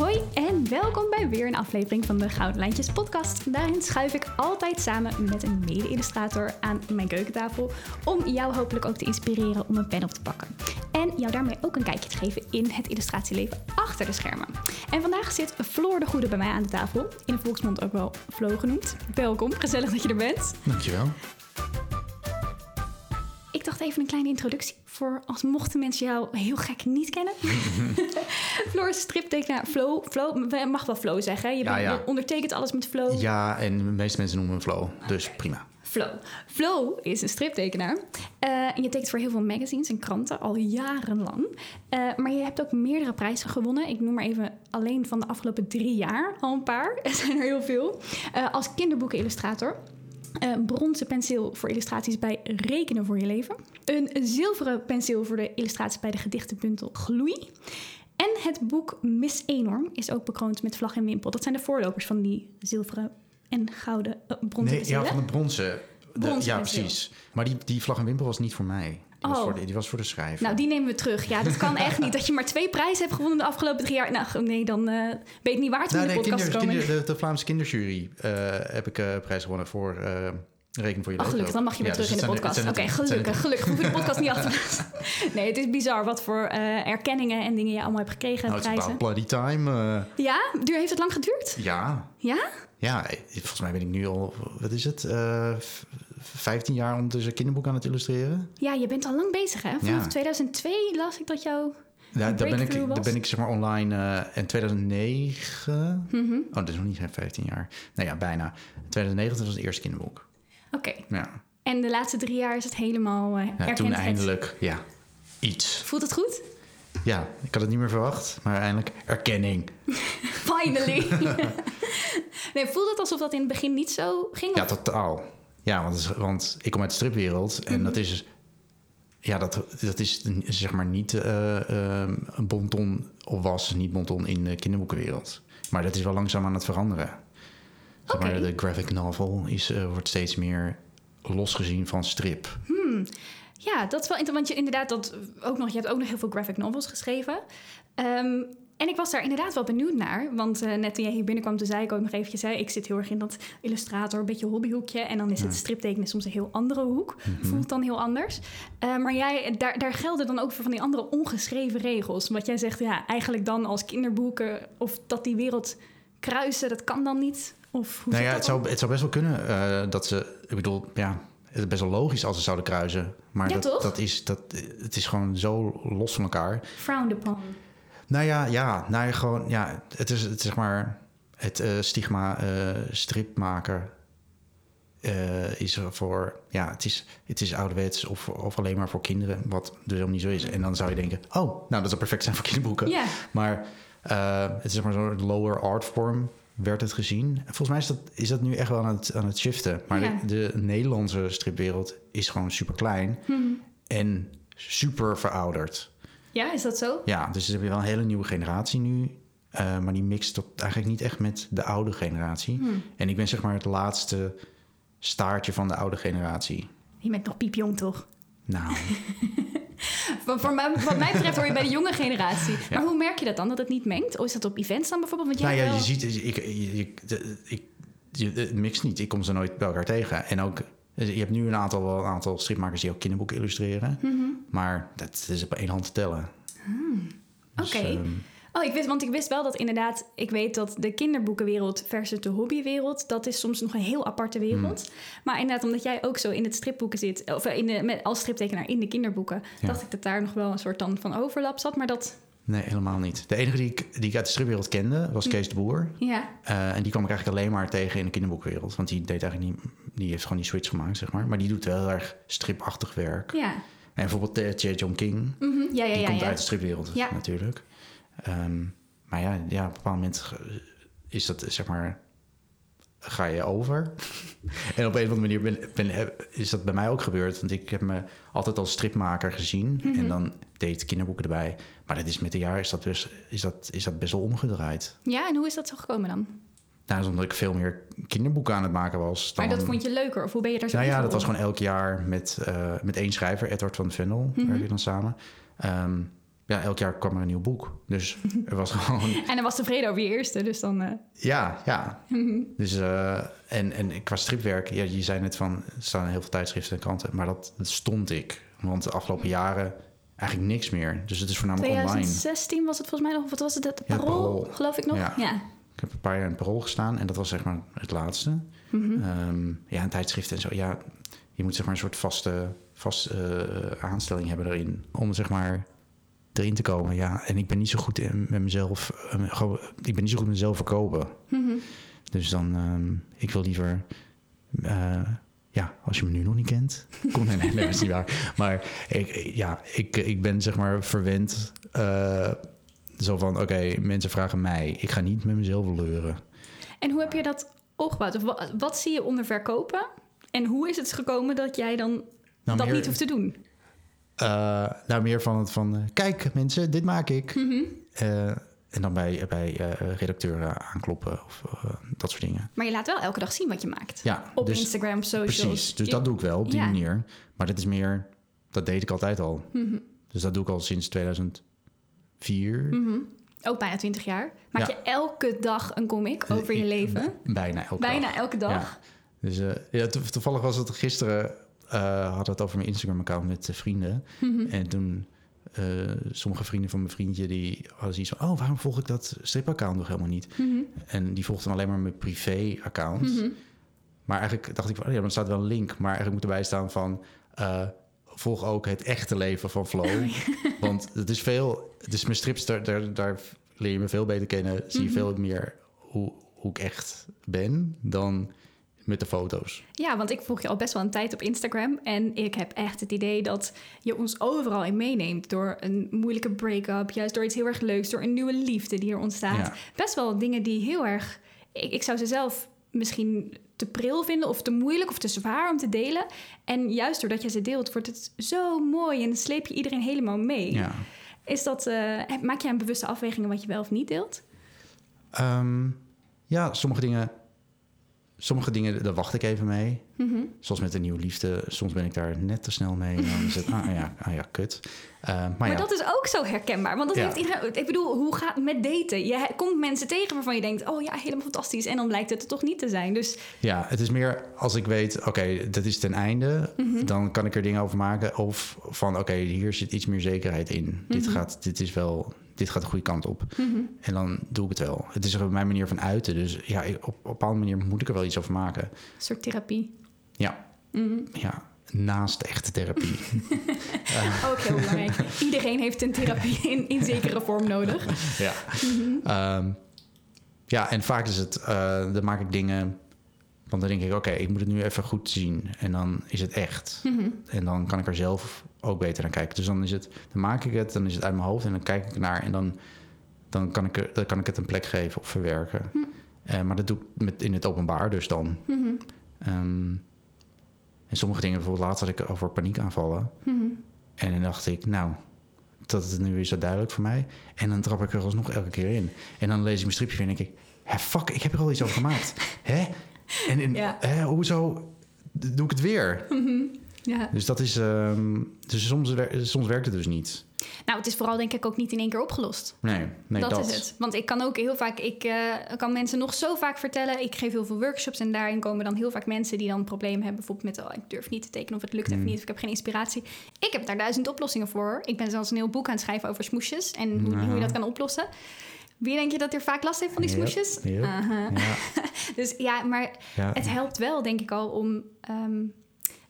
Hoi en welkom bij weer een aflevering van de Gouden Lijntjes podcast. Daarin schuif ik altijd samen met een mede-illustrator aan mijn keukentafel om jou hopelijk ook te inspireren om een pen op te pakken. En jou daarmee ook een kijkje te geven in het illustratieleven achter de schermen. En vandaag zit Floor de Goede bij mij aan de tafel, in de volksmond ook wel Flo genoemd. Welkom, gezellig dat je er bent. Dankjewel. Ik dacht even een kleine introductie voor als mochten mensen jou heel gek niet kennen. Floor is striptekenaar. Flo, Flo, mag wel Flo zeggen. Je, Ja, bent- ja. je ondertekent alles met Flo. Ja, en de meeste mensen noemen me Flo, dus prima. Flo. Flo is een striptekenaar. Eh, en je tekent voor heel veel magazines en kranten al jarenlang. Eh, maar je hebt ook meerdere prijzen gewonnen. Ik noem maar even alleen van de afgelopen drie jaar al een paar. Er zijn er heel veel. Eh, als kinderboekenillustrator. Een bronzen penseel voor illustraties bij Rekenen voor je leven. Een zilveren penseel voor de illustraties bij de gedichtenbundel Gloei. En het boek Miss Enorm is ook bekroond met vlag en wimpel. Dat zijn de voorlopers van die zilveren en gouden eh, bronzen Nee, ja, van de bronzen. De- Bronzen ja, precies. Maar die, die vlag en wimpel was niet voor mij. Die, was, Oh. voor de, die was voor de schrijver. Nou, die nemen we terug. Ja, dat kan echt niet. Dat je maar twee prijzen hebt gewonnen de afgelopen drie jaar. Nou, nee, dan eh, ben je het niet waard om Nou, in de nee, podcast kinder, de, de Vlaamse kinderjury eh, heb ik eh prijs gewonnen voor eh Reken voor je Oh, gelukkig, dan mag je weer Ja, terug dus in de het podcast. Oké, het het zijn- gelukkig, gelukkig. Hoef je de podcast niet achter Nee, het is bizar wat voor erkenningen en dingen je allemaal hebt gekregen. Nou, het is about bloody time. Ja? Duur, heeft het lang geduurd? ja, Ja? Ja, eh, volgens mij ben ik nu al, wat is het, eh, v- 15 jaar ondertussen kinderboek aan het illustreren. Ja, je bent al lang bezig, hè? Vanaf Ja. 2002 las ik dat jou... Ja, daar ben ik, daar ben ik zeg maar online eh, in 2009. Mhm. Oh, dat is nog niet geen 15 jaar. Nou ja, bijna. 2009 was het eerste kinderboek. Oké. Ja, En de laatste drie jaar is het helemaal eh ja erkend. toen eindelijk, ja, iets. Voelt het goed? Ja, ik had het niet meer verwacht, maar eindelijk erkenning. Finally. nee, voelt het alsof dat in het begin niet zo ging? Ja, Of- totaal. Ja, want, want ik kom uit de stripwereld en Mhm. dat is... Ja, dat, dat is zeg maar niet eh, eh, een bonton, of was niet bonton in de kinderboekenwereld. Maar dat is wel langzaam aan het veranderen. Zeg maar, de graphic novel is, eh, wordt steeds meer losgezien van strip. Ja, dat is wel interessant. Want je inderdaad dat ook nog, je hebt ook nog heel veel graphic novels geschreven. Ehm, en ik was daar inderdaad wel benieuwd naar. Want eh, net toen jij hier binnenkwam, toen zei ik ook nog eventjes... Hè, ik zit heel erg in dat illustrator, een beetje hobbyhoekje. En dan is het striptekenen soms een heel andere hoek. Voelt dan heel anders. Eh, maar jij, daar, daar gelden dan ook voor van die andere ongeschreven regels. Wat jij zegt, ja, eigenlijk dan als kinderboeken... of dat die wereld kruisen, dat kan dan niet? Of hoe Nou ja, het zou, het zou best wel kunnen eh, dat ze... Ik bedoel, ja, het is best wel logisch als ze zouden kruisen. Maar Ja, dat, toch? dat is, dat, het is gewoon zo los van elkaar. Frowned upon. Nou ja, ja, nou ja, gewoon, ja, het is het, zeg maar het eh, stigma eh, stripmaker eh, is er voor, ja, het is, het is ouderwets of, of alleen maar voor kinderen, wat dus helemaal niet zo is. En dan zou je denken, oh, nou, dat zou perfect zijn voor kinderboeken. Ja. Maar het is zeg maar zo'n lower art form werd het gezien. En Volgens mij is dat, is dat nu echt wel aan het, aan het shiften. Maar Ja. de, de Nederlandse stripwereld is gewoon super klein en super verouderd. Ja, is dat zo? Ja, dus we hebben wel een hele nieuwe generatie nu. eh, maar die mixt tot eigenlijk niet echt met de oude generatie. En ik ben zeg maar het laatste staartje van de oude generatie. Je bent nog piepjong, toch? Nou, Mij, wat mij betreft hoor je bij de jonge generatie. Ja. Maar hoe merk je dat dan, dat het niet mengt? Of is dat op events dan bijvoorbeeld? Want jij nou ja, wel- je ziet, ik, je- de- ik, je, het mixt niet. Ik kom ze nooit bij elkaar tegen. En ook, je hebt nu een aantal, een aantal stripmakers die ook kinderboeken illustreren. Maar dat is op één hand te tellen. Dus, Oké. ehm, Oh, ik wist, want ik wist wel dat inderdaad... Ik weet dat de kinderboekenwereld versus de hobbywereld... dat is soms nog een heel aparte wereld. Hmm. Maar inderdaad, omdat jij ook zo in het stripboeken zit... of in de, met, als striptekenaar in de kinderboeken... Ja. dacht ik dat daar nog wel een soort dan van overlap zat. Maar dat... nee, helemaal niet. De enige die ik, die ik uit de stripwereld kende was Kees de Boer. Ja, Eh, en die kwam ik eigenlijk alleen maar tegen in de kinderboekwereld. Want die deed eigenlijk niet, die heeft gewoon die switch gemaakt, zeg maar. Maar die doet wel heel erg stripachtig werk. ja. En bijvoorbeeld eh, J. John King, Mhm. Ja, ja, die ja. komt ja. uit de stripwereld Ja. natuurlijk. Ehm, maar ja, ja, op een bepaald moment is dat, zeg maar, ga je over. en op een of andere manier ben, is dat bij mij ook gebeurd. Want ik heb me altijd als stripmaker gezien. Mhm. En dan deed kinderboeken erbij. Maar dat is met de jaren is dat, best, is, dat, is dat best wel omgedraaid. Ja, en hoe is dat zo gekomen dan? Nou, omdat ik veel meer kinderboeken aan het maken was. Dan, Maar dat vond je leuker? Of hoe ben je daar zo Nou ja, dat was gewoon elk jaar met, eh, met één schrijver, Edward van Vendel, Mhm. werk ik dan samen. Ehm, ja, elk jaar kwam er een nieuw boek. Dus er was gewoon... En hij was tevreden over je eerste, dus dan... eh, Ja, ja. Dus, eh, en, en qua stripwerk, ja, je zei net van, er staan heel veel tijdschriften en kranten, maar dat, dat stond ik. Want de afgelopen jaren eigenlijk niks meer. Dus het is voornamelijk online. 2016 was het volgens mij nog, wat was het? Het Ja, parool, geloof ik nog? Ja. ja. Ik heb een paar jaar in het parool gestaan en dat was zeg maar het laatste. Mhm. Ehm, ja, een tijdschrift en zo. Ja, je moet zeg maar een soort vaste, vaste eh, aanstelling hebben erin. Om zeg maar erin te komen. Ja, en ik ben niet zo goed in, met mezelf. eh, gewoon, ik ben niet zo goed met mezelf verkopen. Mhm. Dus dan, ehm, ik wil liever. eh, ja, als je me nu nog niet kent. Kom, nee, nee, nee, dat is niet waar. Maar ik, ja, ik, ik ben zeg maar verwend. eh, zo van, oké, mensen vragen mij. Ik ga niet met mezelf leuren. En hoe heb je dat opgebouwd? Of wat, wat zie je onder verkopen? En hoe is het gekomen dat jij dan Nou, dat meer- niet hoeft te doen? Eh, nou, meer van het van... eh, kijk, mensen, dit maak ik. Mhm. Eh, en dan bij, bij redacteuren aankloppen of dat soort dingen. Maar je laat wel elke dag zien wat je maakt. Ja, Op dus, Instagram, op socials. precies. Dus dat doe ik wel op die Ja. manier. Maar dat is meer... Dat deed ik altijd al. Mhm. Dus dat doe ik al sinds 2004. Mhm. Ook bijna 20 jaar. Maak Ja. je elke dag een comic over je leven? Bijna elke Bijna dag. elke dag? Ja. Dus ja, to- toevallig was het gisteren... eh had het over mijn Instagram-account met eh, vrienden. Mhm. En toen... eh, sommige vrienden van mijn vriendje die hadden zoiets van... oh, waarom volg ik dat strip-account nog helemaal niet? Mhm. En die volgde dan alleen maar mijn privé-account. Mhm. Maar eigenlijk dacht ik van, oh ja, dan staat wel een link. Maar eigenlijk moet erbij staan van... volg ook het echte leven van Flo. Oh, Want het is veel... Dus mijn strips, daar, daar, daar leer je me veel beter kennen. Zie je veel meer hoe, hoe ik echt ben dan met de foto's. Ja, want ik volg je al best wel een tijd op Instagram. En ik heb echt het idee dat je ons overal in meeneemt. Door een moeilijke break-up, juist door iets heel erg leuks, door een nieuwe liefde die er ontstaat. Ja. Best wel dingen die heel erg. Ik, ik zou ze zelf misschien te pril vinden of te moeilijk of te zwaar om te delen. En juist doordat je ze deelt, wordt het zo mooi en sleep je iedereen helemaal mee. Ja. Is dat, eh, maak jij een bewuste afweging wat je wel of niet deelt? Ehm, ja, sommige dingen... Sommige dingen, daar wacht ik even mee. Mhm. Zoals met een nieuwe liefde. Soms ben ik daar net te snel mee. En dan is het, ah ja, ah, ja kut. Eh, maar, Maar ja, dat is ook zo herkenbaar. Want dat Ja. heeft iedereen. Ik bedoel, hoe gaat het met daten? Je komt mensen tegen waarvan je denkt: oh ja, helemaal fantastisch. En dan blijkt het er toch niet te zijn. Dus Ja, het is meer als ik weet, oké, dat is ten einde, Mhm. dan kan ik er dingen over maken. Of van, oké, hier zit iets meer zekerheid in. Dit, Mhm. gaat, dit, is wel, dit gaat de goede kant op. En dan doe ik het wel. Het is mijn manier van uiten. Dus ja, ik- op, op een bepaalde manier moet ik er wel iets over maken. een soort therapie. Ja, Mhm. ja naast echte therapie. Ook heel belangrijk. Iedereen heeft een therapie in, in zekere vorm nodig. ja. Ehm, ja, en vaak is het, eh, dan maak ik dingen... Want dan denk ik, oké, ik moet het nu even goed zien. En dan is het echt. Mhm. En dan kan ik er zelf ook beter naar kijken. Dus dan is het, dan maak ik het, dan is het uit mijn hoofd en dan kijk ik naar en dan, dan, kan, ik, er- dan kan ik het een plek geven of verwerken. Eh, maar dat doe ik met, in het openbaar dus dan. Mhm. Ehm, en sommige dingen, bijvoorbeeld laatst had ik over paniekaanvallen. Mhm. En dan dacht ik, nou, dat is nu weer zo duidelijk voor mij. En dan trap ik er alsnog elke keer in. En dan lees ik mijn stripje en denk ik, hè, fuck, ik heb er al iets over gemaakt. Hè? En, en Ja. hè, hoezo doe ik het weer? Ja. Dus dat is. ehm, dus soms, soms werkt het dus niet. Nou, het is vooral denk ik ook niet in één keer opgelost. Nee, nee dat, dat, is het. Want ik kan ook heel vaak, ik eh, kan mensen nog zo vaak vertellen. Ik geef heel veel workshops en daarin komen dan heel vaak mensen die dan een probleem hebben. Bijvoorbeeld met, oh, ik durf niet te tekenen of het lukt even Mm. niet of ik heb geen inspiratie. Ik heb daar duizend oplossingen voor. Ik ben zelfs een heel boek aan het schrijven over smoesjes en hoe, hoe je dat kan oplossen. Wie denk je dat er vaak last heeft van die Yep, smoesjes? yep. Ja, Dus ja, maar ja. het helpt wel, denk ik al, om... ehm,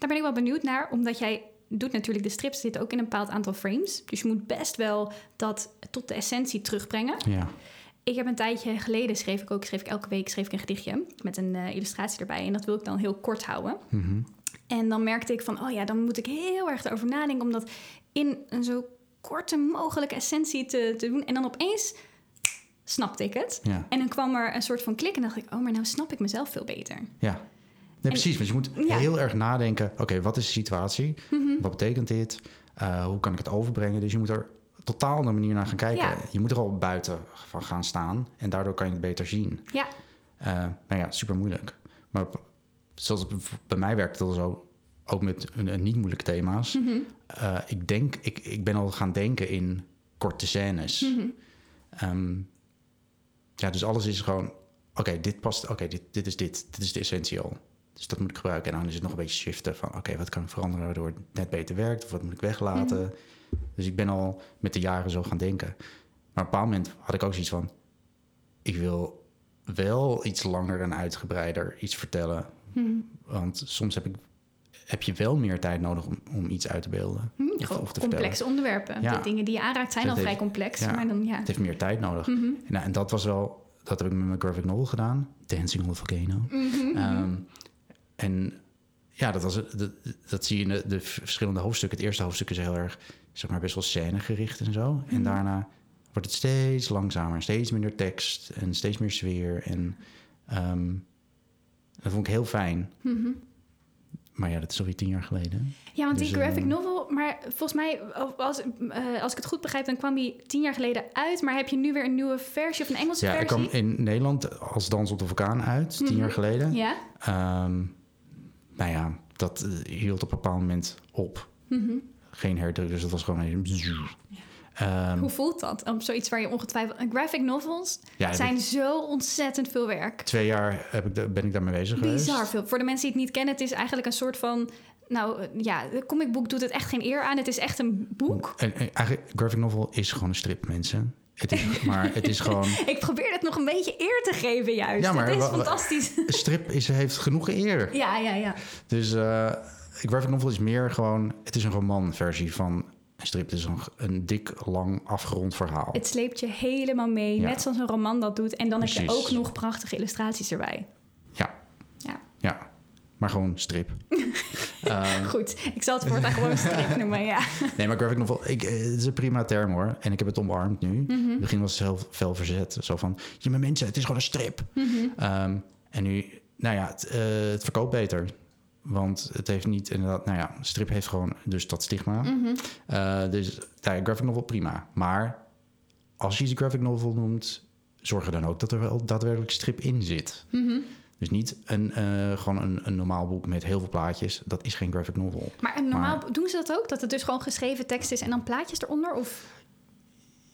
daar ben ik wel benieuwd naar, omdat jij doet natuurlijk... de strips zitten ook in een bepaald aantal frames. Dus je moet best wel dat tot de essentie terugbrengen. ja. Ik heb een tijdje geleden, schreef ik ook, schreef ik elke week schreef ik een gedichtje... met een eh, illustratie erbij. En dat wil ik dan heel kort houden. Mhm. En dan merkte ik van, oh ja, dan moet ik heel erg erover nadenken... om dat in een zo korte mogelijke essentie te, te doen. En dan opeens snapte ik het. ja. En dan kwam er een soort van klik en dacht ik... oh, maar nou snap ik mezelf veel beter. ja. Nee, precies. Want je moet Ja. heel erg nadenken. Oké, wat is de situatie? Mhm. Wat betekent dit? Uh, hoe kan ik het overbrengen? Dus je moet er totaal andere manier naar gaan kijken. Ja. Je moet er al buiten van gaan staan. En daardoor kan je het beter zien. Ja, Uh, nou ja, super moeilijk. Maar zoals het bij mij werkt het al zo, ook met een, een niet moeilijke thema's. Mhm. Uh, ik denk, ik, ik ben al gaan denken in korte scènes. Mhm. Ehm, ja, dus alles is gewoon... Oké, dit past... Oké, dit, dit is dit. Dit is de essentie al. Dus dat moet ik gebruiken. En dan is het nog een beetje shiften van... Oké, wat kan ik veranderen waardoor het net beter werkt? Of wat moet ik weglaten? Mhm. Dus ik ben al met de jaren zo gaan denken. Maar op een bepaald moment had ik ook zoiets van... Ik wil wel iets langer en uitgebreider iets vertellen. Mhm. Want soms heb, ik, heb je wel meer tijd nodig om, om iets uit te beelden. Hm, Of- gewoon of te complexe onderwerpen. Ja. De dingen die je aanraakt zijn Het al heeft- vrij complex. ja. Maar dan ja. Het heeft meer tijd nodig. Mhm. En, nou, en dat was wel... Dat heb ik met mijn graphic novel gedaan. Dancing on a Volcano. Mhm. Ehm, en ja, dat, was, dat, dat zie je in de, de verschillende hoofdstukken. Het eerste hoofdstuk is heel erg, zeg maar, best wel scènegericht en zo. Mhm. En daarna wordt het steeds langzamer, steeds minder tekst en steeds meer sfeer. En ehm, dat vond ik heel fijn. Mhm. Maar ja, dat is alweer tien jaar geleden. Ja, want Dus, die graphic eh, novel, maar volgens mij, als, eh, als ik het goed begrijp, dan kwam die tien jaar geleden uit. Maar heb je nu weer een nieuwe versie of een Engelse Ja, ik versie? kwam in Nederland als Dans op de Vulkaan uit, tien Mhm. jaar geleden. Ja. Ehm, nou ja, dat eh, hield op een bepaald moment op. Mhm. Geen herdruk, dus dat was gewoon een... Ehm, Hoe voelt dat? Om zoiets waar je ongetwijfeld... Graphic novels ja, zijn ik- zo ontzettend veel werk. twee jaar heb ik, da- ben ik daarmee bezig geweest. Bizar veel. Voor de mensen die het niet kennen, het is eigenlijk een soort van... Nou eh, ja, de comicboek doet het echt geen eer aan. Het is echt een boek. En, en eigenlijk, graphic novel is gewoon een strip, mensen. Het is, maar het is gewoon... Ik probeer het nog een beetje eer te geven juist. Ja, maar het is fantastisch. Strip is, heeft genoeg eer. Ja, ja, ja. Dus eh graphic novel is meer gewoon... Het is een romanversie van een strip. Het is een, een dik, lang, afgerond verhaal. Het sleept je helemaal mee, Ja. net zoals een roman dat doet. En dan heb je ook nog prachtige illustraties erbij. Ja, Ja, ja. Maar gewoon strip. Ehm, goed. Ik zal het voortaan gewoon strip noemen, ja. nee, maar graphic novel... Ik, eh, het is een prima term, hoor. En ik heb het omarmd nu. Mhm. In het begin was het heel fel verzet. Zo van, je maar mensen, het is gewoon een strip. Mhm. Ehm, en nu, nou ja, het, eh, het verkoopt beter. Want het heeft niet inderdaad, nou ja, strip heeft gewoon dus dat stigma. Mhm. Eh, dus nou ja, graphic novel prima. Maar als je iets graphic novel noemt, zorg er dan ook dat er wel daadwerkelijk strip in zit. Dus niet een, eh, gewoon een, een normaal boek met heel veel plaatjes. Dat is geen graphic novel. Maar een normaal Maar- doen ze dat ook? Dat het dus gewoon geschreven tekst is en dan plaatjes eronder? Of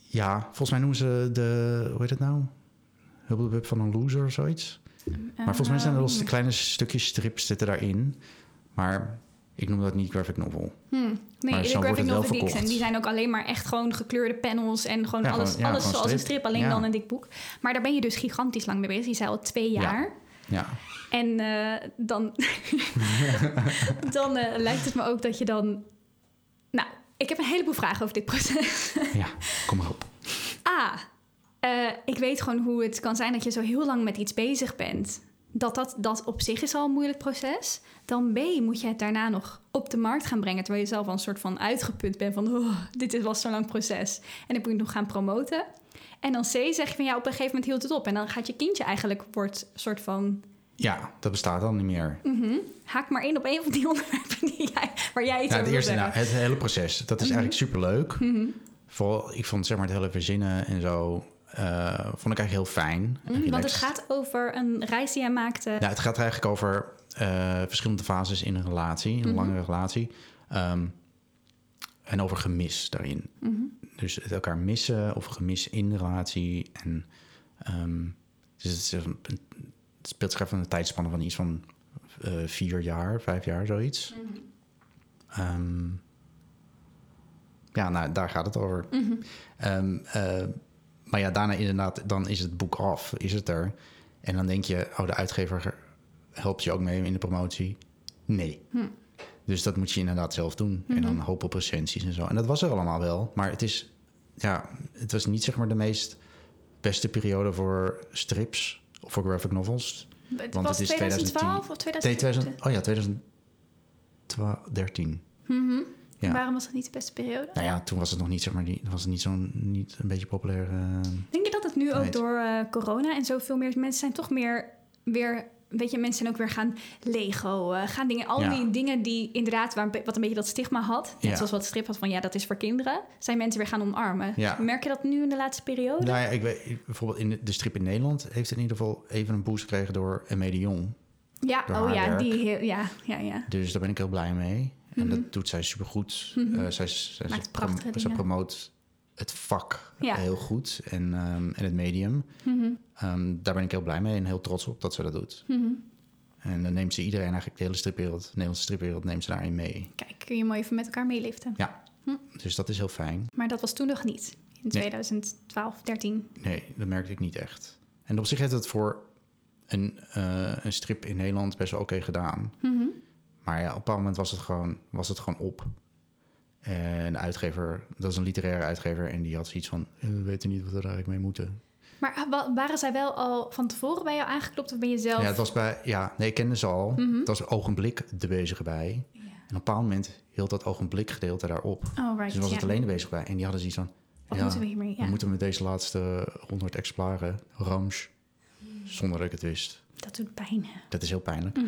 Ja, volgens mij noemen ze de, hoe heet het nou? Hubbelbub van een loser of zoiets. Maar volgens mij zijn er wel Ehm, kleine stukjes strips zitten daarin. Maar ik noem dat niet graphic novel. hmm. Maar Nee, de zo wordt graphic novel die ik verkocht. die zijn ook alleen maar echt gewoon gekleurde panels en gewoon Ja, alles, gewoon- ja, alles gewoon zoals een strip. alleen Ja. dan een dik boek. Maar daar ben je dus gigantisch lang mee bezig. Je zei al twee Ja. jaar. Ja, En eh, dan, dan eh, lijkt het me ook dat je dan... Nou, ik heb een heleboel vragen over dit proces. ja kom maar op. A, eh, ik weet gewoon hoe het kan zijn dat je zo heel lang met iets bezig bent. Dat, dat dat op zich is al een moeilijk proces. Dan B, moet je het daarna nog op de markt gaan brengen... terwijl je zelf al een soort van uitgeput bent van... Oh, dit was zo'n lang proces. En dan moet je het nog gaan promoten. En dan C, zeg je van ja, op een gegeven moment hield het op. En dan gaat je kindje eigenlijk, wordt soort van... Ja, dat bestaat dan niet meer. mhm, haak maar in op een van die onderwerpen die jij, waar jij iets over het eerste, nou, het hele proces, dat is eigenlijk superleuk. Mhm. Vooral, ik vond zeg maar het hele verzinnen en zo, eh, vond ik eigenlijk heel fijn. Mhm, want het gaat over een reis die jij maakte. Nou, het gaat eigenlijk over eh, verschillende fases in een relatie, een Mhm. langere relatie. Ehm, en over gemis daarin. Mhm. Dus het elkaar missen of gemis in de relatie. En ehm, dus het, het speelt zich even een tijdspanne van iets van eh, vier jaar, vijf jaar, zoiets. Mhm. Ehm, ja, nou, daar gaat het over. Mhm. Ehm, eh, maar ja, daarna inderdaad, dan is het boek af, is het er. En dan denk je, oh, de uitgever helpt je ook mee in de promotie. Nee. Hm. Dus dat moet je inderdaad zelf doen. En dan hoop op recensies en zo. En dat was er allemaal wel. Maar het is, ja, het was niet zeg maar de meest beste periode voor strips of voor graphic novels. Het Want was het is 2012 of 2010. 2013? Nee, 2000, oh ja, 2013. Mhm. Ja. Waarom was dat niet de beste periode? Nou ja, toen was het nog niet, zeg maar, die, was het niet zo'n, niet een beetje populair. eh, Denk je dat het nu ook door eh, corona en zoveel meer mensen zijn toch meer weer... Weet je, mensen zijn ook weer gaan Lego, gaan dingen, al Ja. die dingen die inderdaad, waar, wat een beetje dat stigma had, net Ja. zoals wat strip had van ja, dat is voor kinderen, zijn mensen weer gaan omarmen. Ja. Merk je dat nu in de laatste periode? Nou ja, ik weet, bijvoorbeeld in de, strip in Nederland heeft in ieder geval even een boost gekregen door de Jong. ja, oh ja, werk. die heel, ja, ja, ja. Dus daar ben ik heel blij mee. En Mhm. dat doet zij supergoed. Mhm. Eh, zij zij, zij, Maakt prom- dingen. promoot het vak Ja. heel goed en, ehm, en het medium. Mhm. Ehm, daar ben ik heel blij mee en heel trots op dat ze dat doet. Mhm. En dan neemt ze iedereen, eigenlijk de hele stripwereld, de Nederlandse stripwereld, neemt ze daarin mee. Kijk, kun je mooi even met elkaar meeliften. Ja, dus dat is heel fijn. Maar dat was toen nog niet. In 2012, 13. Nee, dat merkte ik niet echt. En op zich heeft het voor een, eh, een strip in Nederland best wel oké gedaan. Mhm. Maar ja, op een bepaald moment was het gewoon, was het gewoon op. En de uitgever, dat is een literaire uitgever... en die had zoiets van, eh, we weten niet wat we er eigenlijk mee moeten. Maar ah, wa- waren zij wel al van tevoren bij jou aangeklopt of ben je zelf? Ja, het was bij, ja, nee, ik kende ze al. Mhm. Het was ogenblik de bezige bij. En op een bepaald moment hield dat ogenblik gedeelte daarop. Oh, right. dus was het alleen de bezig bij. En die hadden zoiets van, Wat ja, moeten we hiermee? we Ja, moeten met deze laatste 100 exemplaren, rams, zonder dat ik het wist. dat doet pijn. Dat is heel pijnlijk. Mhm.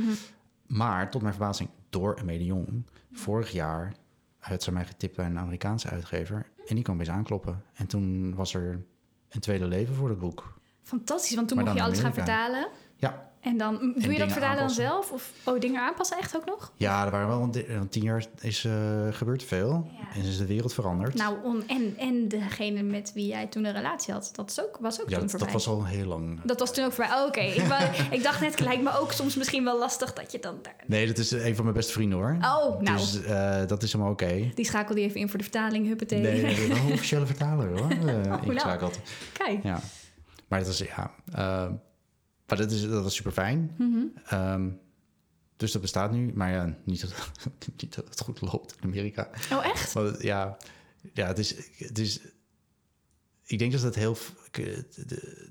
Maar tot mijn verbazing, door Amelie Jong, vorig jaar had ze mij getipt bij een Amerikaanse uitgever. En die kwam eens aankloppen. En toen was er een tweede leven voor het boek. Fantastisch, want toen Maar mocht je alles gaan vertalen. Ja, En dan, doe je dat vertalen dan zelf? Of oh, dingen aanpassen echt ook nog? ja er waren wel een, want tien jaar is uh, gebeurd veel. Ja. En is de wereld veranderd. Nou, on- en, en degene met wie jij toen een relatie had, dat is ook, was ook ja, toen dat, voorbij. dat was al heel lang. Dat was toen ook voorbij. Oh, Oké, ik, ik dacht net, het lijkt me ook soms misschien wel lastig dat je dan daar... Nee, dat is een van mijn beste vrienden hoor. Oh, nou, Dus eh, dat is helemaal oké. die schakelde even in voor de vertaling, huppatee. Nee, nee, nee, een officiële vertaler hoor. Uh, nou. Kijk. Ja, maar dat is ja. eh, maar dat is, dat is super fijn. Mhm. Ehm, dus dat bestaat nu. Maar ja, niet dat, niet dat het goed loopt in Amerika. Oh, echt? Het- ja, ja het, is, het is. Ik denk dat het heel.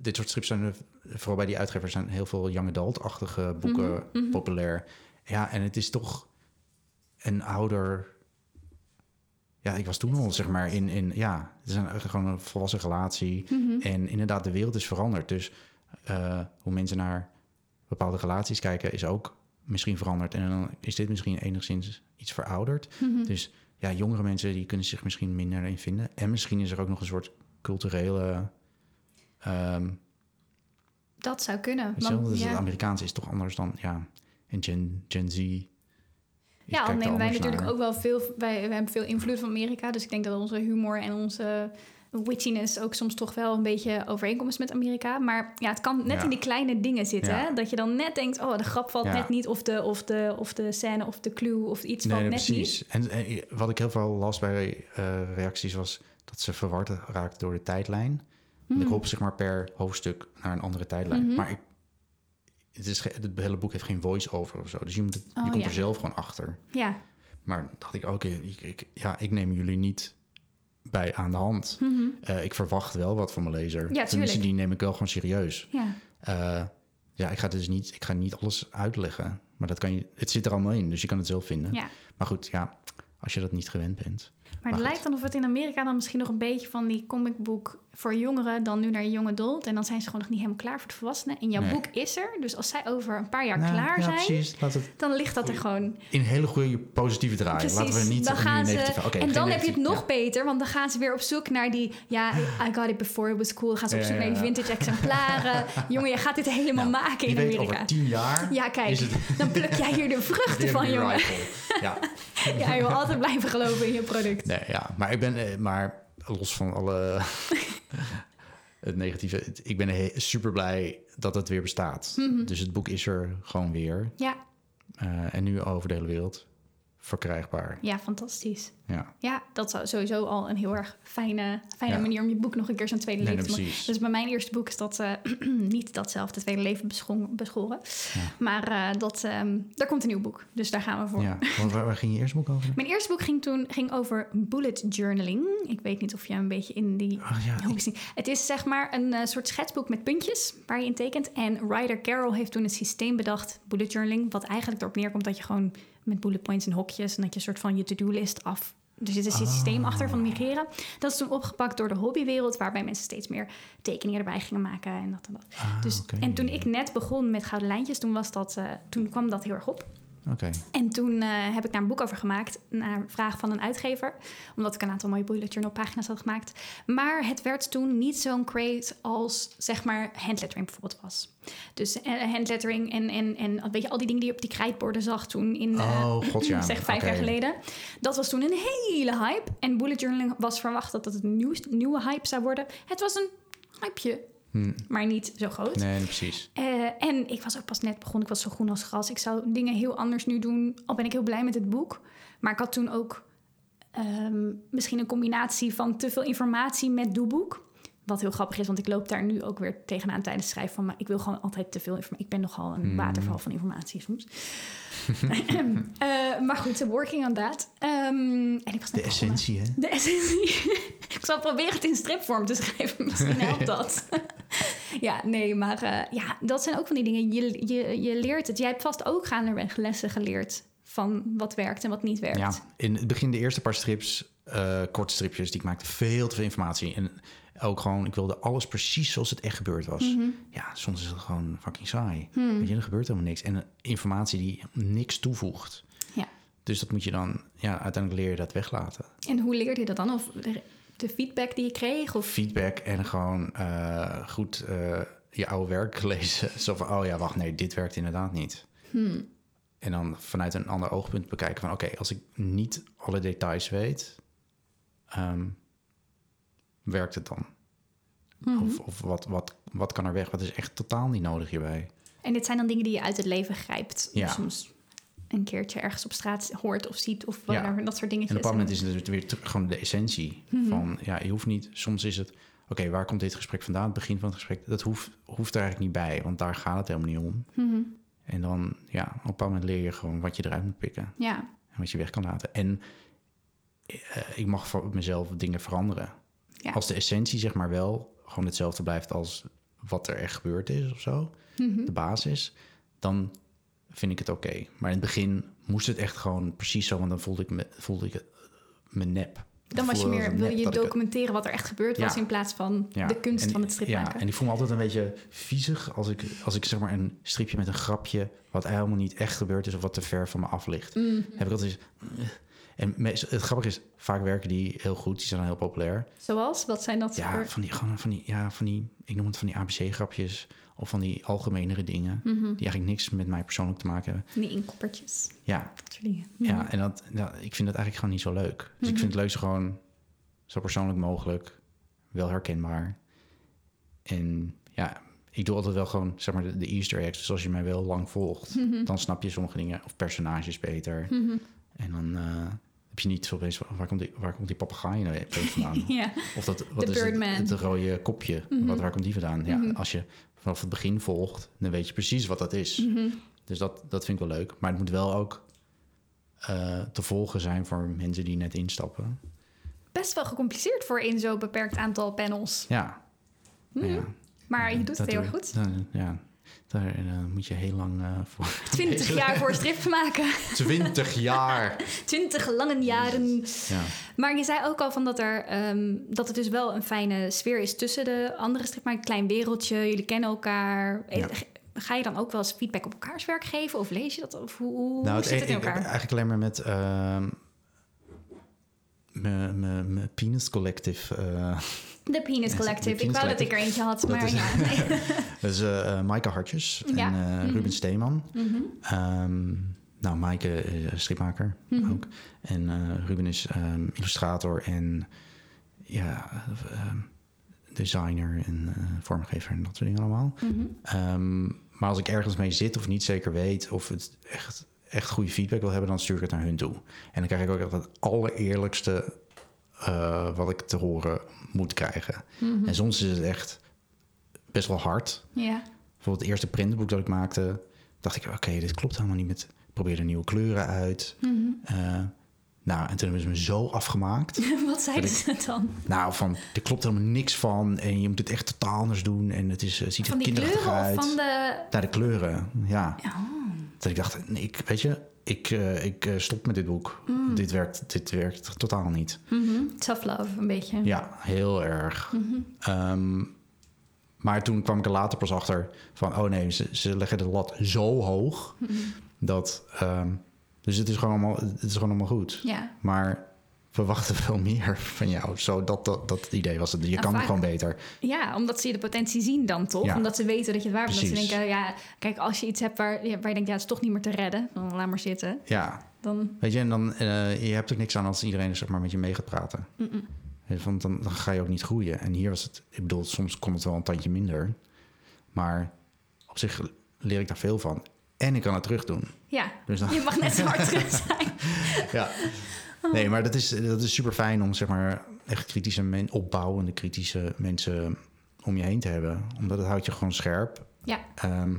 dit soort strips zijn vooral bij die uitgevers zijn heel veel young adult-achtige boeken Mhm, mhm. populair. Ja, en het is toch een ouder. Ja, ik was toen al zeg maar in. in ja, het is een, gewoon een volwassen relatie. En inderdaad, de wereld is veranderd. Dus eh, hoe mensen naar bepaalde relaties kijken, is ook misschien veranderd. En dan is dit misschien enigszins iets verouderd. Mhm. Dus ja, jongere mensen die kunnen zich misschien minder in vinden. En misschien is er ook nog een soort culturele. ehm Dat zou kunnen. want- dus ja. het Amerikaanse is toch anders dan. Ja, en Gen, Gen Z. Ja, al nemen wij natuurlijk naar. ook wel veel... Wij, wij hebben veel invloed van Amerika. Dus ik denk dat onze humor en onze witchiness ook soms toch wel een beetje overeenkomst met Amerika. Maar ja, het kan net Ja. in die kleine dingen zitten. Hè? Dat je dan net denkt, oh, de grap valt net niet. Of de, of, de, of de scène of de clue of iets Nee, valt nee, net precies. niet. En, en wat ik heel veel las bij eh, reacties was dat ze verward raakten door de tijdlijn. Want Ik Hmm. hoop zeg maar per hoofdstuk naar een andere tijdlijn. Mhm. Maar ik, het, is, het hele boek heeft geen voice-over of zo. Dus je, moet het, je Oh, komt ja. er zelf gewoon achter. Ja. Maar dacht ik, oké, ik, ik, ja, ik neem jullie niet bij aan de hand. Mhm. Eh, ik verwacht wel wat van mijn lezer. Tenminste, tuurlijk. die neem ik wel gewoon serieus. ja. Eh, ja, ik ga dus niet, ik ga niet alles uitleggen. Maar dat kan je, het zit er allemaal in, dus je kan het zelf vinden. ja. Maar goed, ja, als je dat niet gewend bent. Maar het lijkt dan of het in Amerika dan misschien nog een beetje van die comicboek voor jongeren dan nu naar young adult. En dan zijn ze gewoon nog niet helemaal klaar voor de volwassenen. En jouw Nee. boek is er. Dus als zij over een paar jaar Nou, klaar ja, zijn, precies. Laat het dan ligt dat er gewoon. in hele goede positieve draai. Precies. Laten we niet dan nu gaan ze, negatief... oké, en dan heb je het nog beter, want dan gaan ze weer op zoek naar die. Ja, I got it before it was cool. Dan gaan ze op zoek ja, naar die vintage exemplaren. Jongen, je gaat dit helemaal Nou, maken in weet, Amerika. over tien jaar Ja, kijk, het dan pluk jij hier de vruchten van, jongen. Ja, Ja, je wil altijd blijven geloven in je product. Nee, ja. Maar ik ben... eh, Maar los van alle... het negatieve... Ik ben super blij dat het weer bestaat. Mhm. Dus het boek is er gewoon weer. Ja, Eh, en nu over de hele wereld verkrijgbaar. ja, fantastisch. Ja, Ja, dat zou sowieso al een heel erg fijne, fijne Ja. manier om je boek nog een keer zo'n tweede nee, leven te maken. Dus bij mijn eerste boek is dat eh, niet datzelfde tweede leven beschoren. Ja. Maar eh, dat, ehm, daar komt een nieuw boek. Dus daar gaan we voor. Ja, want waar, waar ging je eerst boek over? Mijn eerste boek ging toen ging over bullet journaling. Ik weet niet of jij een beetje in die Oh, ja. Het is zeg maar een eh, soort schetsboek met puntjes waar je in tekent. En Ryder Carroll heeft toen een systeem bedacht, bullet journaling, wat eigenlijk erop neerkomt dat je gewoon met bullet points en hokjes en dat je een soort van je to-do-list af. Er zit een systeem Ah. achter van migreren. Dat is toen opgepakt door de hobbywereld, waarbij mensen steeds meer tekeningen erbij gingen maken en dat en dat. Ah, Dus. En toen ik net begon met gouden lijntjes, toen, was dat, eh, toen kwam dat heel erg op. En toen eh, heb ik daar een boek over gemaakt, naar vraag van een uitgever. Omdat ik een aantal mooie bullet journal pagina's had gemaakt. Maar het werd toen niet zo'n craze als, zeg maar, handlettering bijvoorbeeld was. Dus eh, handlettering en, en, en weet je, al die dingen die je op die krijtborden zag toen in, eh, Oh, god ja. zeg vijf jaar geleden. Dat was toen een hele hype. En bullet journaling was verwacht dat het een nieuw- nieuwe hype zou worden. Het was een hypeje, Hm. maar niet zo groot. Nee, precies. Eh, en ik was ook pas net begonnen. Ik was zo groen als gras. Ik zou dingen heel anders nu doen. Al ben ik heel blij met het boek. Maar ik had toen ook ehm, misschien een combinatie van te veel informatie met doeboek. Wat heel grappig is, want ik loop daar nu ook weer tegenaan tijdens het schrijven van... Maar ik wil gewoon altijd te veel informatie. Ik ben nogal een Hmm. waterval van informatie soms. Eh, maar goed, working on that. Ehm, en ik was net De essentie, hè? De essentie. ik zal proberen het in stripvorm te schrijven. Misschien helpt dat. ja, nee, maar eh, ja, dat zijn ook van die dingen. Je, je, je leert het. Jij hebt vast ook gaandeweg lessen geleerd van wat werkt en wat niet werkt. Ja, in het begin de eerste paar strips, eh korte stripjes, die ik maakte veel te veel informatie. En ook gewoon, ik wilde alles precies zoals het echt gebeurd was. Mhm. Ja, soms is het gewoon fucking saai. Hmm. Weet je, er gebeurt helemaal niks. En eh, informatie die niks toevoegt. Ja. Dus dat moet je dan, ja, uiteindelijk leer je dat weglaten. En hoe leerde je dat dan? Of de, feedback die je kreeg? Of... Feedback en gewoon eh, goed eh, je oude werk lezen. Zo van, oh ja, wacht, nee, dit werkt inderdaad niet. Hmm. En dan vanuit een ander oogpunt bekijken van... oké, als ik niet alle details weet... ehm, werkt het dan? Mhm. Of, of wat, wat, wat kan er weg? Wat is echt totaal niet nodig hierbij? En dit zijn dan dingen die je uit het leven grijpt. Ja. Soms een keertje ergens op straat hoort of ziet of Ja. whatever, dat soort dingetjes. En op een moment is het dus weer gewoon de essentie Mhm. van... ja, je hoeft niet... Soms is het... oké, waar komt dit gesprek vandaan? Het begin van het gesprek, dat hoeft, hoeft er eigenlijk niet bij. Want daar gaat het helemaal niet om. Mhm. En dan, ja, op een bepaald moment leer je gewoon wat je eruit moet pikken. Ja, En wat je weg kan laten. En eh, ik mag voor mezelf dingen veranderen. Ja. Als de essentie zeg maar wel gewoon hetzelfde blijft als wat er echt gebeurd is of zo, Mhm. de basis, dan vind ik het oké. Maar in het begin moest het echt gewoon precies zo, want dan voelde ik me, voelde ik me nep. dan was je meer, wil je documenteren wat er echt gebeurd was Ja. in plaats van Ja, de kunst en- van het strip Ja, en ik voel me altijd een beetje viezig als ik, als ik zeg maar een stripje met een grapje... wat helemaal niet echt gebeurd is of wat te ver van me af ligt. Mhm. Heb ik altijd... En het grappige is, vaak werken die heel goed. Die zijn dan heel populair. Zoals? Wat zijn dat Ja, voor... van die, gewoon van die, ja, van die, ik noem het van die ABC-grapjes... of van die algemenere dingen... die eigenlijk niks met mij persoonlijk te maken hebben. Die inkoppertjes. Ja, Dat soort dingen. ja en dat, ik vind dat eigenlijk gewoon niet zo leuk. Dus ik vind het leukste gewoon zo persoonlijk mogelijk. Wel herkenbaar. En ja, ik doe altijd wel gewoon, zeg maar, de, de easter eggs. Dus als je mij wel lang volgt, dan snap je sommige dingen of personages beter. En dan eh, heb je niet zo opeens, van, waar komt die, waar komt die papegaai nou vandaan? Ja, Of dat, wat is het, rode kopje? Wat, waar komt die vandaan? Ja, Mhm. als je vanaf het begin volgt, dan weet je precies wat dat is. Mhm. Dus dat, dat vind ik wel leuk. Maar het moet wel ook eh, te volgen zijn voor mensen die net instappen. best wel gecompliceerd voor in zo'n beperkt aantal panels. Ja. Ja. Maar je doet Dat het heel erg goed. Ja, daar eh, moet je heel lang eh, voor. 20 jaar voor strips maken. 20 jaar! 20 lange jaren. Ja. Maar je zei ook al van dat, er, ehm, dat het dus wel een fijne sfeer is tussen de andere strip. Maar een klein wereldje, jullie kennen elkaar. Ja. Ga je dan ook wel eens feedback op elkaars werk geven? Of lees je dat? Of hoe, hoe Nou, zit het in ik- elkaar? eigenlijk alleen maar met ehm, mijn- Penis Collective. eh, De Penis Collective. de ik wou dat ik er eentje had, Dat maar is- ja. Nee. dat is eh eh, Maaike Hartjes Ja. en Mhm. Ruben Steeman. Mhm. Ehm, nou, Maaike is stripmaker Mhm. ook. En Ruben is ehm, illustrator en ja, ehm, designer en vormgever en dat soort dingen allemaal. Maar als ik ergens mee zit of niet zeker weet of het echt, echt goede feedback wil hebben, dan stuur ik het naar hun toe. En dan krijg ik ook echt het allereerlijkste eh, wat ik te horen moet krijgen. Mhm. En soms is het echt best wel hard. Ja. Bijvoorbeeld het eerste printboek dat ik maakte, dacht ik, oké, dit klopt helemaal niet met... Ik probeerde nieuwe kleuren uit. Mhm. Eh, nou, en toen hebben ze me zo afgemaakt. Wat zeiden ze dan? nou, van, er klopt helemaal niks van. En je moet het echt totaal anders doen. En het is, ziet Van er die kinderachtig kleuren uit. of van de... Naar de kleuren, ja. Oh. Dat ik dacht, nee, ik, weet je, ik, eh, ik eh, stop met dit boek. Mm. Dit, werkt, dit werkt totaal niet. Mhm. Tough love, een beetje. Ja, heel erg. Mhm. Ehm, maar toen kwam ik er later pas achter van... oh nee, ze, ze leggen de lat zo hoog... Mhm. Dat, ehm, dus het is, gewoon allemaal, het is gewoon allemaal goed. Ja. Maar we wachten veel meer van jou. Zo, dat, dat, dat het idee was. het. Je Nou, kan vaak- gewoon beter. ja, omdat ze je de potentie zien dan toch? Ja. Omdat ze weten dat je het waar bent. Ze denken, ja, kijk, als je iets hebt waar, waar je denkt, ja, het is toch niet meer te redden. Dan laat maar zitten. Ja, Dan, weet je, en dan, eh, je hebt er niks aan als iedereen zeg maar, met je mee gaat praten. je, Want dan, dan ga je ook niet groeien. En hier was het, ik bedoel, soms kon het wel een tandje minder. Maar op zich leer ik daar veel van. En ik kan het terug doen. ja, Dus dan, je mag net zo hard terug zijn. ja. Nee, maar dat is, dat is super fijn om zeg maar echt kritische, men, opbouwende kritische mensen om je heen te hebben. Omdat het houdt je gewoon scherp. Ja. Ehm,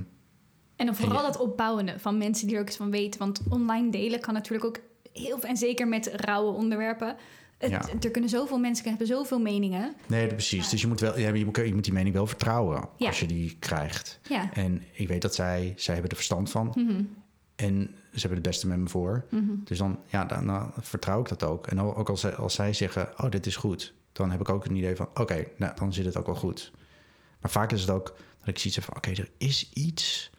En dan vooral En dat opbouwende van mensen die er ook eens van weten. Want online delen kan natuurlijk ook heel veel... En zeker met rauwe onderwerpen. Het, Ja. Er kunnen zoveel mensen hebben zoveel meningen. nee, precies. Dus je moet, wel, je, moet, je moet die mening wel vertrouwen als je die krijgt. Ja. En ik weet dat zij, zij hebben er verstand van. Mhm. En ze hebben het beste met me voor. Mhm. Dus dan, ja, dan, dan vertrouw ik dat ook. En ook als zij, als zij zeggen, oh, dit is goed. Dan heb ik ook een idee van, oké, nou, dan zit het ook wel goed. Maar vaak is het ook dat ik zoiets heb van, oké, er is iets...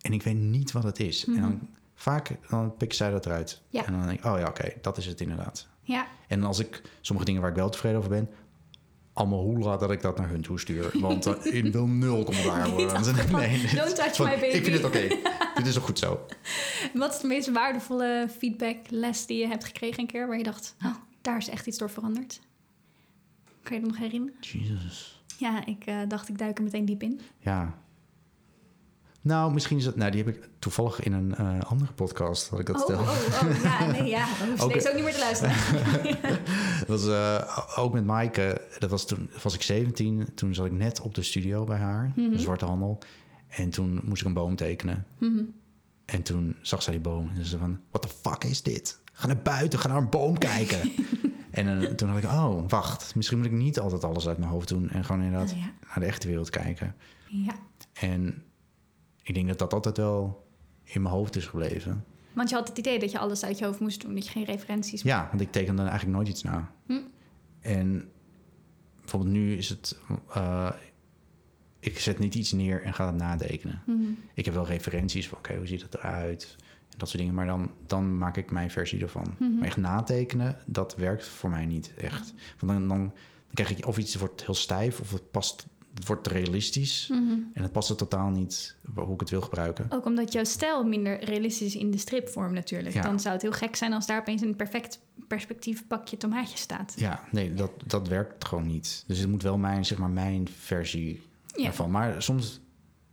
en ik weet niet wat het is. En dan vaak dan pikken zij dat eruit. Mhm. Ja. En dan denk ik, oh ja, oké, dat is het inderdaad. Ja, En als ik sommige dingen waar ik wel tevreden over ben... allemaal hoela dat ik dat naar hun toe stuur. Want uh, ik wil nul commentaar worden. van, dit- "Don't touch van, my baby." Ik vind het oké. dit is ook goed zo. Wat is de meest waardevolle feedbackles die je hebt gekregen een keer... waar je dacht, oh, daar is echt iets door veranderd? Kan je dat nog herinneren? Jezus. Ja, ik eh, dacht, ik duik er meteen diep in. Ja. Nou, misschien is het... Nou, die heb ik toevallig in een eh, andere podcast, had ik dat Oh, verteld. oh, oh, ja, nee, ja. Dan hoef je Ook- deze ook niet meer te luisteren. Dat was eh, ook met Maaike. Dat was toen was ik 17. Toen zat ik net op de studio bij haar, de Zwarte Handel. En toen moest ik een boom tekenen. Mhm. En toen zag zij die boom en ze zei van... What the fuck is dit? Ga naar buiten, ga naar een boom kijken. en eh, toen had ik, oh, wacht. Misschien moet ik niet altijd alles uit mijn hoofd doen... en gewoon inderdaad Oh, ja. naar de echte wereld kijken. ja. En ik denk dat dat altijd wel in mijn hoofd is gebleven. Want je had het idee dat je alles uit je hoofd moest doen. Dat je geen referenties Ja, want ik teken dan eigenlijk nooit iets na. Hm. En bijvoorbeeld nu is het... eh, ik zet niet iets neer en ga het natekenen. Mhm. Ik heb wel referenties van, oké, hoe ziet het eruit? En dat soort dingen. Maar dan, dan maak ik mijn versie ervan. Mhm. Maar echt natekenen, dat werkt voor mij niet echt. Want dan, dan krijg ik of iets wordt heel stijf... of het past, het wordt realistisch... Mhm. en het past er totaal niet hoe ik het wil gebruiken. Ook omdat jouw stijl minder realistisch is in de stripvorm natuurlijk. Ja. Dan zou het heel gek zijn als daar opeens een perfect perspectief pakje tomaatjes staat. Ja, nee, dat, dat werkt gewoon niet. Dus het moet wel mijn, zeg maar, mijn versie Ja. ervan. Maar soms,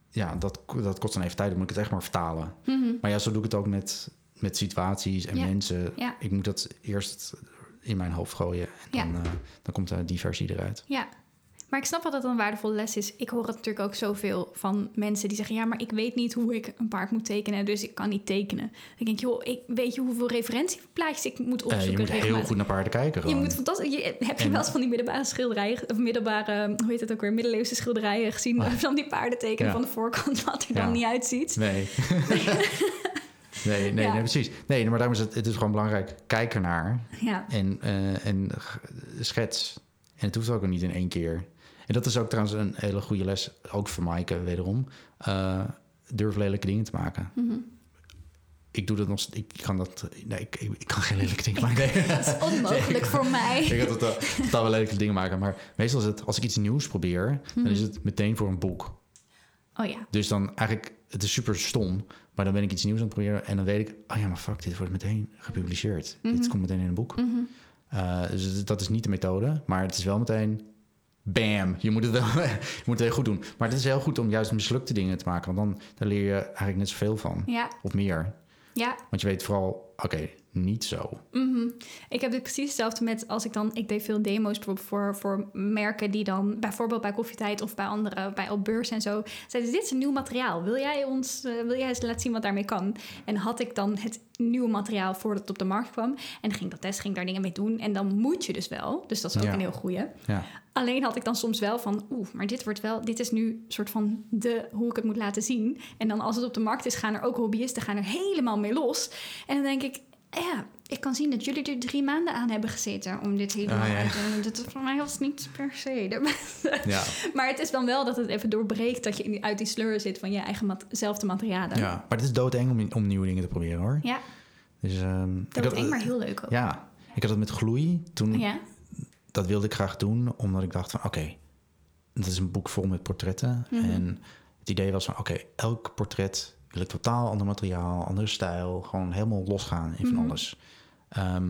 ja, dat, dat kost dan even tijd. Dan moet ik het echt maar vertalen. Mhm. Maar ja, zo doe ik het ook met, met situaties en Ja. mensen. Ja. Ik moet dat eerst in mijn hoofd gooien. En Ja. dan, eh, dan komt eh, die versie eruit. Ja. Maar ik snap wel dat het een waardevolle les is. Ik hoor het natuurlijk ook zoveel van mensen die zeggen... ja, maar ik weet niet hoe ik een paard moet tekenen... dus ik kan niet tekenen. Ik denk, joh, ik, weet je hoeveel referentieplaatjes ik moet opzoeken? je moet heel goed naar paarden kijken. Je moet fantastisch. Je, heb je En- wel eens van die middelbare schilderijen, of middelbare, hoe heet het ook weer, middeleeuwse schilderijen gezien Ah. van die paarden tekenen Ja. van de voorkant, wat er Ja. dan niet uitziet? Nee. nee, nee, Ja. nee, precies. Nee, maar daarom is het, het is gewoon belangrijk. Kijk ernaar Ja, en, eh, en schets. En het hoeft ook niet in één keer. En dat is ook trouwens een hele goede les, ook voor Maaike wederom. Eh, durf lelijke dingen te maken. Mhm. Ik doe dat nog Ik kan dat... Nee, ik, ik, kan geen lelijke dingen maken. Dat is onmogelijk voor mij. ik totaal, totaal wel lelijke dingen maken. Maar meestal is het, als ik iets nieuws probeer... dan is het meteen voor een boek. Oh ja, Dus dan eigenlijk, het is super stom, maar dan ben ik iets nieuws aan het proberen en dan weet ik, oh ja, maar fuck, dit wordt meteen gepubliceerd. Dit komt meteen in een boek. Mhm. Eh, dus dat is niet de methode, maar het is wel meteen, bam, je moet het wel, je moet het heel goed doen. Maar het is heel goed om juist mislukte dingen te maken, want dan, leer je eigenlijk net zoveel van, ja, of meer. ja. Want je weet vooral, oké, niet zo. Mhm. Ik heb dit precies hetzelfde met als ik dan... Ik deed veel demo's voor, voor merken die dan... Bijvoorbeeld bij Koffietijd of bij andere, bij op beurs en zo... Zeiden ze, dit is een nieuw materiaal. Wil jij ons... eh, wil jij eens laten zien wat daarmee kan? En had ik dan het nieuwe materiaal voordat het op de markt kwam... en ging dat testen, ging daar dingen mee doen... en dan moet je dus wel. Dus dat is ook Ja. een heel goeie. Ja, Alleen had ik dan soms wel van, oeh, maar dit wordt wel, dit is nu soort van de hoe ik het moet laten zien. En dan als het op de markt is, gaan er ook hobbyisten gaan er helemaal mee los. En dan denk ik, ja, ik kan zien dat jullie er drie maanden aan hebben gezeten om dit helemaal Ah, ja. te doen. Dat voor mij was niet per se de beste. Ja, Maar het is dan wel dat het even doorbreekt dat je in- uit die sleur zit van je eigen mat zelfde materialen. ja. maar het is doodeng om, om nieuwe dingen te proberen hoor. Ja, Dus, ehm, ik dat had- is eng, maar heel leuk ook. Ja, ik had het met gloei. Toen, Ja. Dat wilde ik graag doen, omdat ik dacht van... oké, dat is een boek vol met portretten. Mhm. En het idee was van... oké, elk portret wil ik totaal ander materiaal, andere stijl. Gewoon helemaal losgaan in van Mhm. alles. Ehm,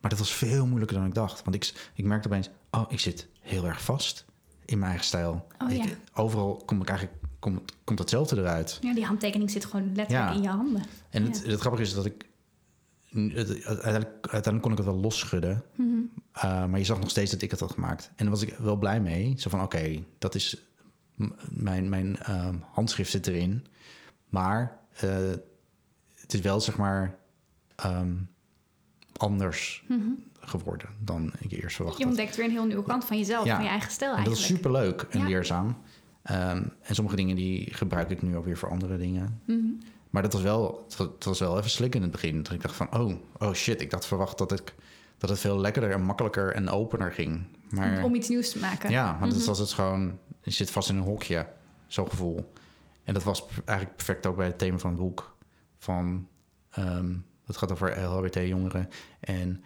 maar dat was veel moeilijker dan ik dacht. Want ik, ik merkte opeens... oh, ik zit heel erg vast in mijn eigen stijl. Oh, Ik- ja. overal kom ik eigenlijk, komt, komt hetzelfde eruit. ja, die handtekening zit gewoon letterlijk Ja. in je handen. En het, Ja. het grappige is dat ik... het- uiteindelijk, uiteindelijk kon ik het wel losschudden. Mhm. Uh, maar je zag nog steeds dat ik het had gemaakt. En daar was ik wel blij mee. Zo van, oké, dat is... m- Mijn, mijn ehm, handschrift zit erin. Maar eh, het is wel, zeg maar... ehm, anders geworden dan ik eerst verwacht Mhm. Je ontdekt weer een heel nieuwe kant van jezelf, Ja. van je eigen stijl En dat eigenlijk. is superleuk en Ja. leerzaam. Ehm, en sommige dingen die gebruik ik nu ook weer voor andere dingen. Mhm. Maar dat was wel, het was, het wel even slikken in het begin. Dat ik dacht van, oh, oh shit, ik had verwacht dat, ik, dat het veel lekkerder en makkelijker en opener ging. Maar Om iets nieuws te maken. ja, maar Mhm. dat was het gewoon, je zit vast in een hokje, zo'n gevoel. En dat was eigenlijk perfect ook bij het thema van het boek. Van, ehm het gaat over LHBT-jongeren. En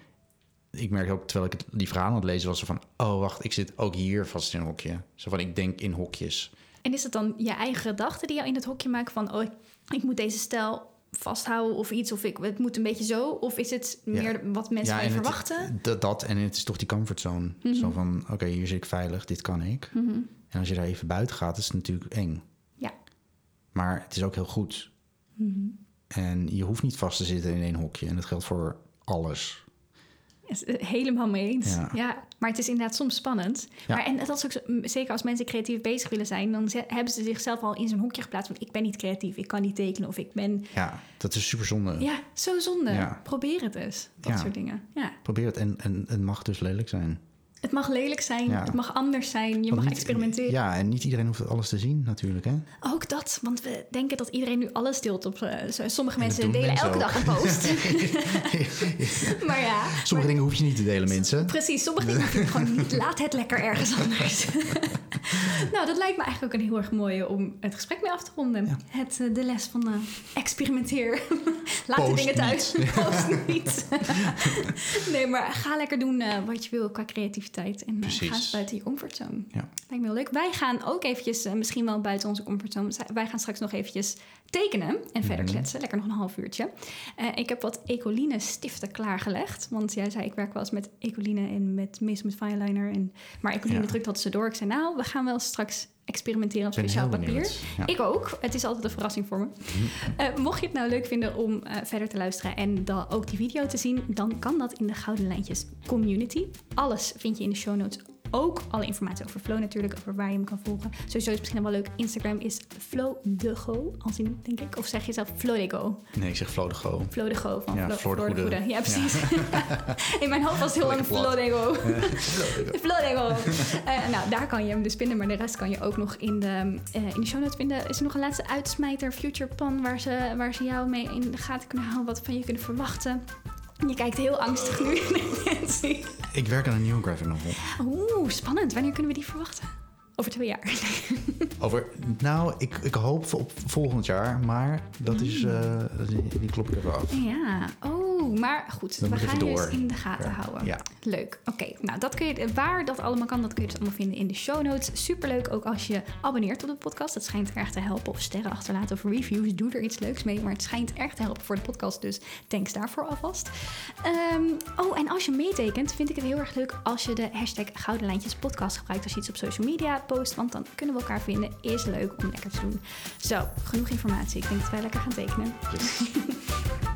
ik merkte ook, terwijl ik het- die verhalen aan het lezen was, van, oh wacht, ik zit ook hier vast in een hokje. Zo van, ik denk in hokjes. En is het dan je eigen gedachten die jou in het hokje maken van... oh, ik, ik moet deze stijl vasthouden of iets, of ik, het moet een beetje zo? Of is het Ja. meer wat mensen het- verwachten? dat, dat, en het is toch die comfortzone. Mhm. Zo van, oké, hier zit ik veilig, dit kan ik. Mhm. En als je daar even buiten gaat, is het natuurlijk eng. Maar het is ook heel goed. Mhm. En je hoeft niet vast te zitten in één hokje. En dat geldt voor alles. Het Helemaal mee eens. Ja. Ja. maar het is inderdaad soms spannend. Ja. Maar en dat is ook zo, m, zeker als mensen creatief bezig willen zijn, dan hebben ze zichzelf al in zo'n hokje geplaatst. Want ik ben niet creatief, ik kan niet tekenen of ik ben. Ja, dat is super zonde. Ja, zo zonde. Ja. Probeer het eens. Dat soort dingen. Ja. Probeer het. En, en het mag dus lelijk zijn. Het mag lelijk zijn, Ja. het mag anders zijn, je Want mag niet- experimenteren. Ja, en niet iedereen hoeft alles te zien natuurlijk. Hè? Ook dat, want we denken dat iedereen nu alles deelt op. eh, sommige mensen delen mensen elke ook. dag een post. maar ja. Sommige maar- dingen hoef je niet te delen, mensen. Precies, sommige dingen gewoon niet. Laat het lekker ergens anders. nou, dat lijkt me eigenlijk ook een heel erg mooie om het gesprek mee af te ronden. Ja. Het, eh, de les van eh, experimenteer. Laat de dingen thuis. niet. Post niet. nee, maar ga lekker doen eh, wat je wil qua creativiteit. En ga eens buiten je comfortzone. Ja. Lijkt me heel leuk. Wij gaan ook eventjes, misschien wel buiten onze comfortzone. Wij gaan straks nog eventjes tekenen en verder Mhm. kletsen. Lekker nog een half uurtje. Eh, ik heb wat Ecoline stiften klaargelegd. Want jij zei, ik werk wel eens met Ecoline en met meestal met fineliner. En, maar Ecoline Ja. drukt dat ze door. Ik zei, nou, we gaan wel straks experimenteren op speciaal papier. Ja. Ik ook. Het is altijd een verrassing voor me. Eh, mocht je het nou leuk vinden om eh, verder te luisteren en dan ook die video te zien, dan kan dat in de Gouden Lijntjes community. Alles vind je in de show notes. Ook alle informatie over Flow natuurlijk, over waar je hem kan volgen. Sowieso is het misschien wel leuk. Instagram is flowdego, als in, denk ik. Of zeg je zelf flowdego? Nee, ik zeg Flo de Go. Flow de Go van Ja, Flo, de Goede. Ja, precies. in mijn hoofd was heel lang Lekker plat. Flow de Go. Go. Eh, nou, daar kan je hem dus vinden. Maar de rest kan je ook nog in de, eh, in de show notes vinden. Is er nog een laatste uitsmijter, Future Pan, waar ze, waar ze jou mee in de gaten kunnen houden? Wat van je kunnen verwachten? Je kijkt heel angstig nu. Nancy. Ik werk aan een nieuwe graphic novel. Oeh, spannend. Wanneer kunnen we die verwachten? Over twee jaar. Over, nou, ik, ik hoop op volgend jaar, maar dat is, Mm. eh, die, die klop ik even af. Ja, oh, maar goed. We gaan je eens in de gaten Ja. houden. Ja. Leuk. Oké, nou dat kun je, waar dat allemaal kan, dat kun je dus allemaal vinden in de show notes. Superleuk ook als je abonneert op de podcast. Dat schijnt erg te helpen. Of sterren achterlaten of reviews. Doe er iets leuks mee. Maar het schijnt erg te helpen voor de podcast. Dus thanks daarvoor alvast. Ehm, oh, en als je meetekent, vind ik het heel erg leuk als je de hashtag Gouden Lijntjes podcast gebruikt. Als je iets op social media post. Want dan kunnen we elkaar vinden. Is leuk om lekker te doen. Zo, genoeg informatie. Ik denk dat wij lekker gaan tekenen. Yes.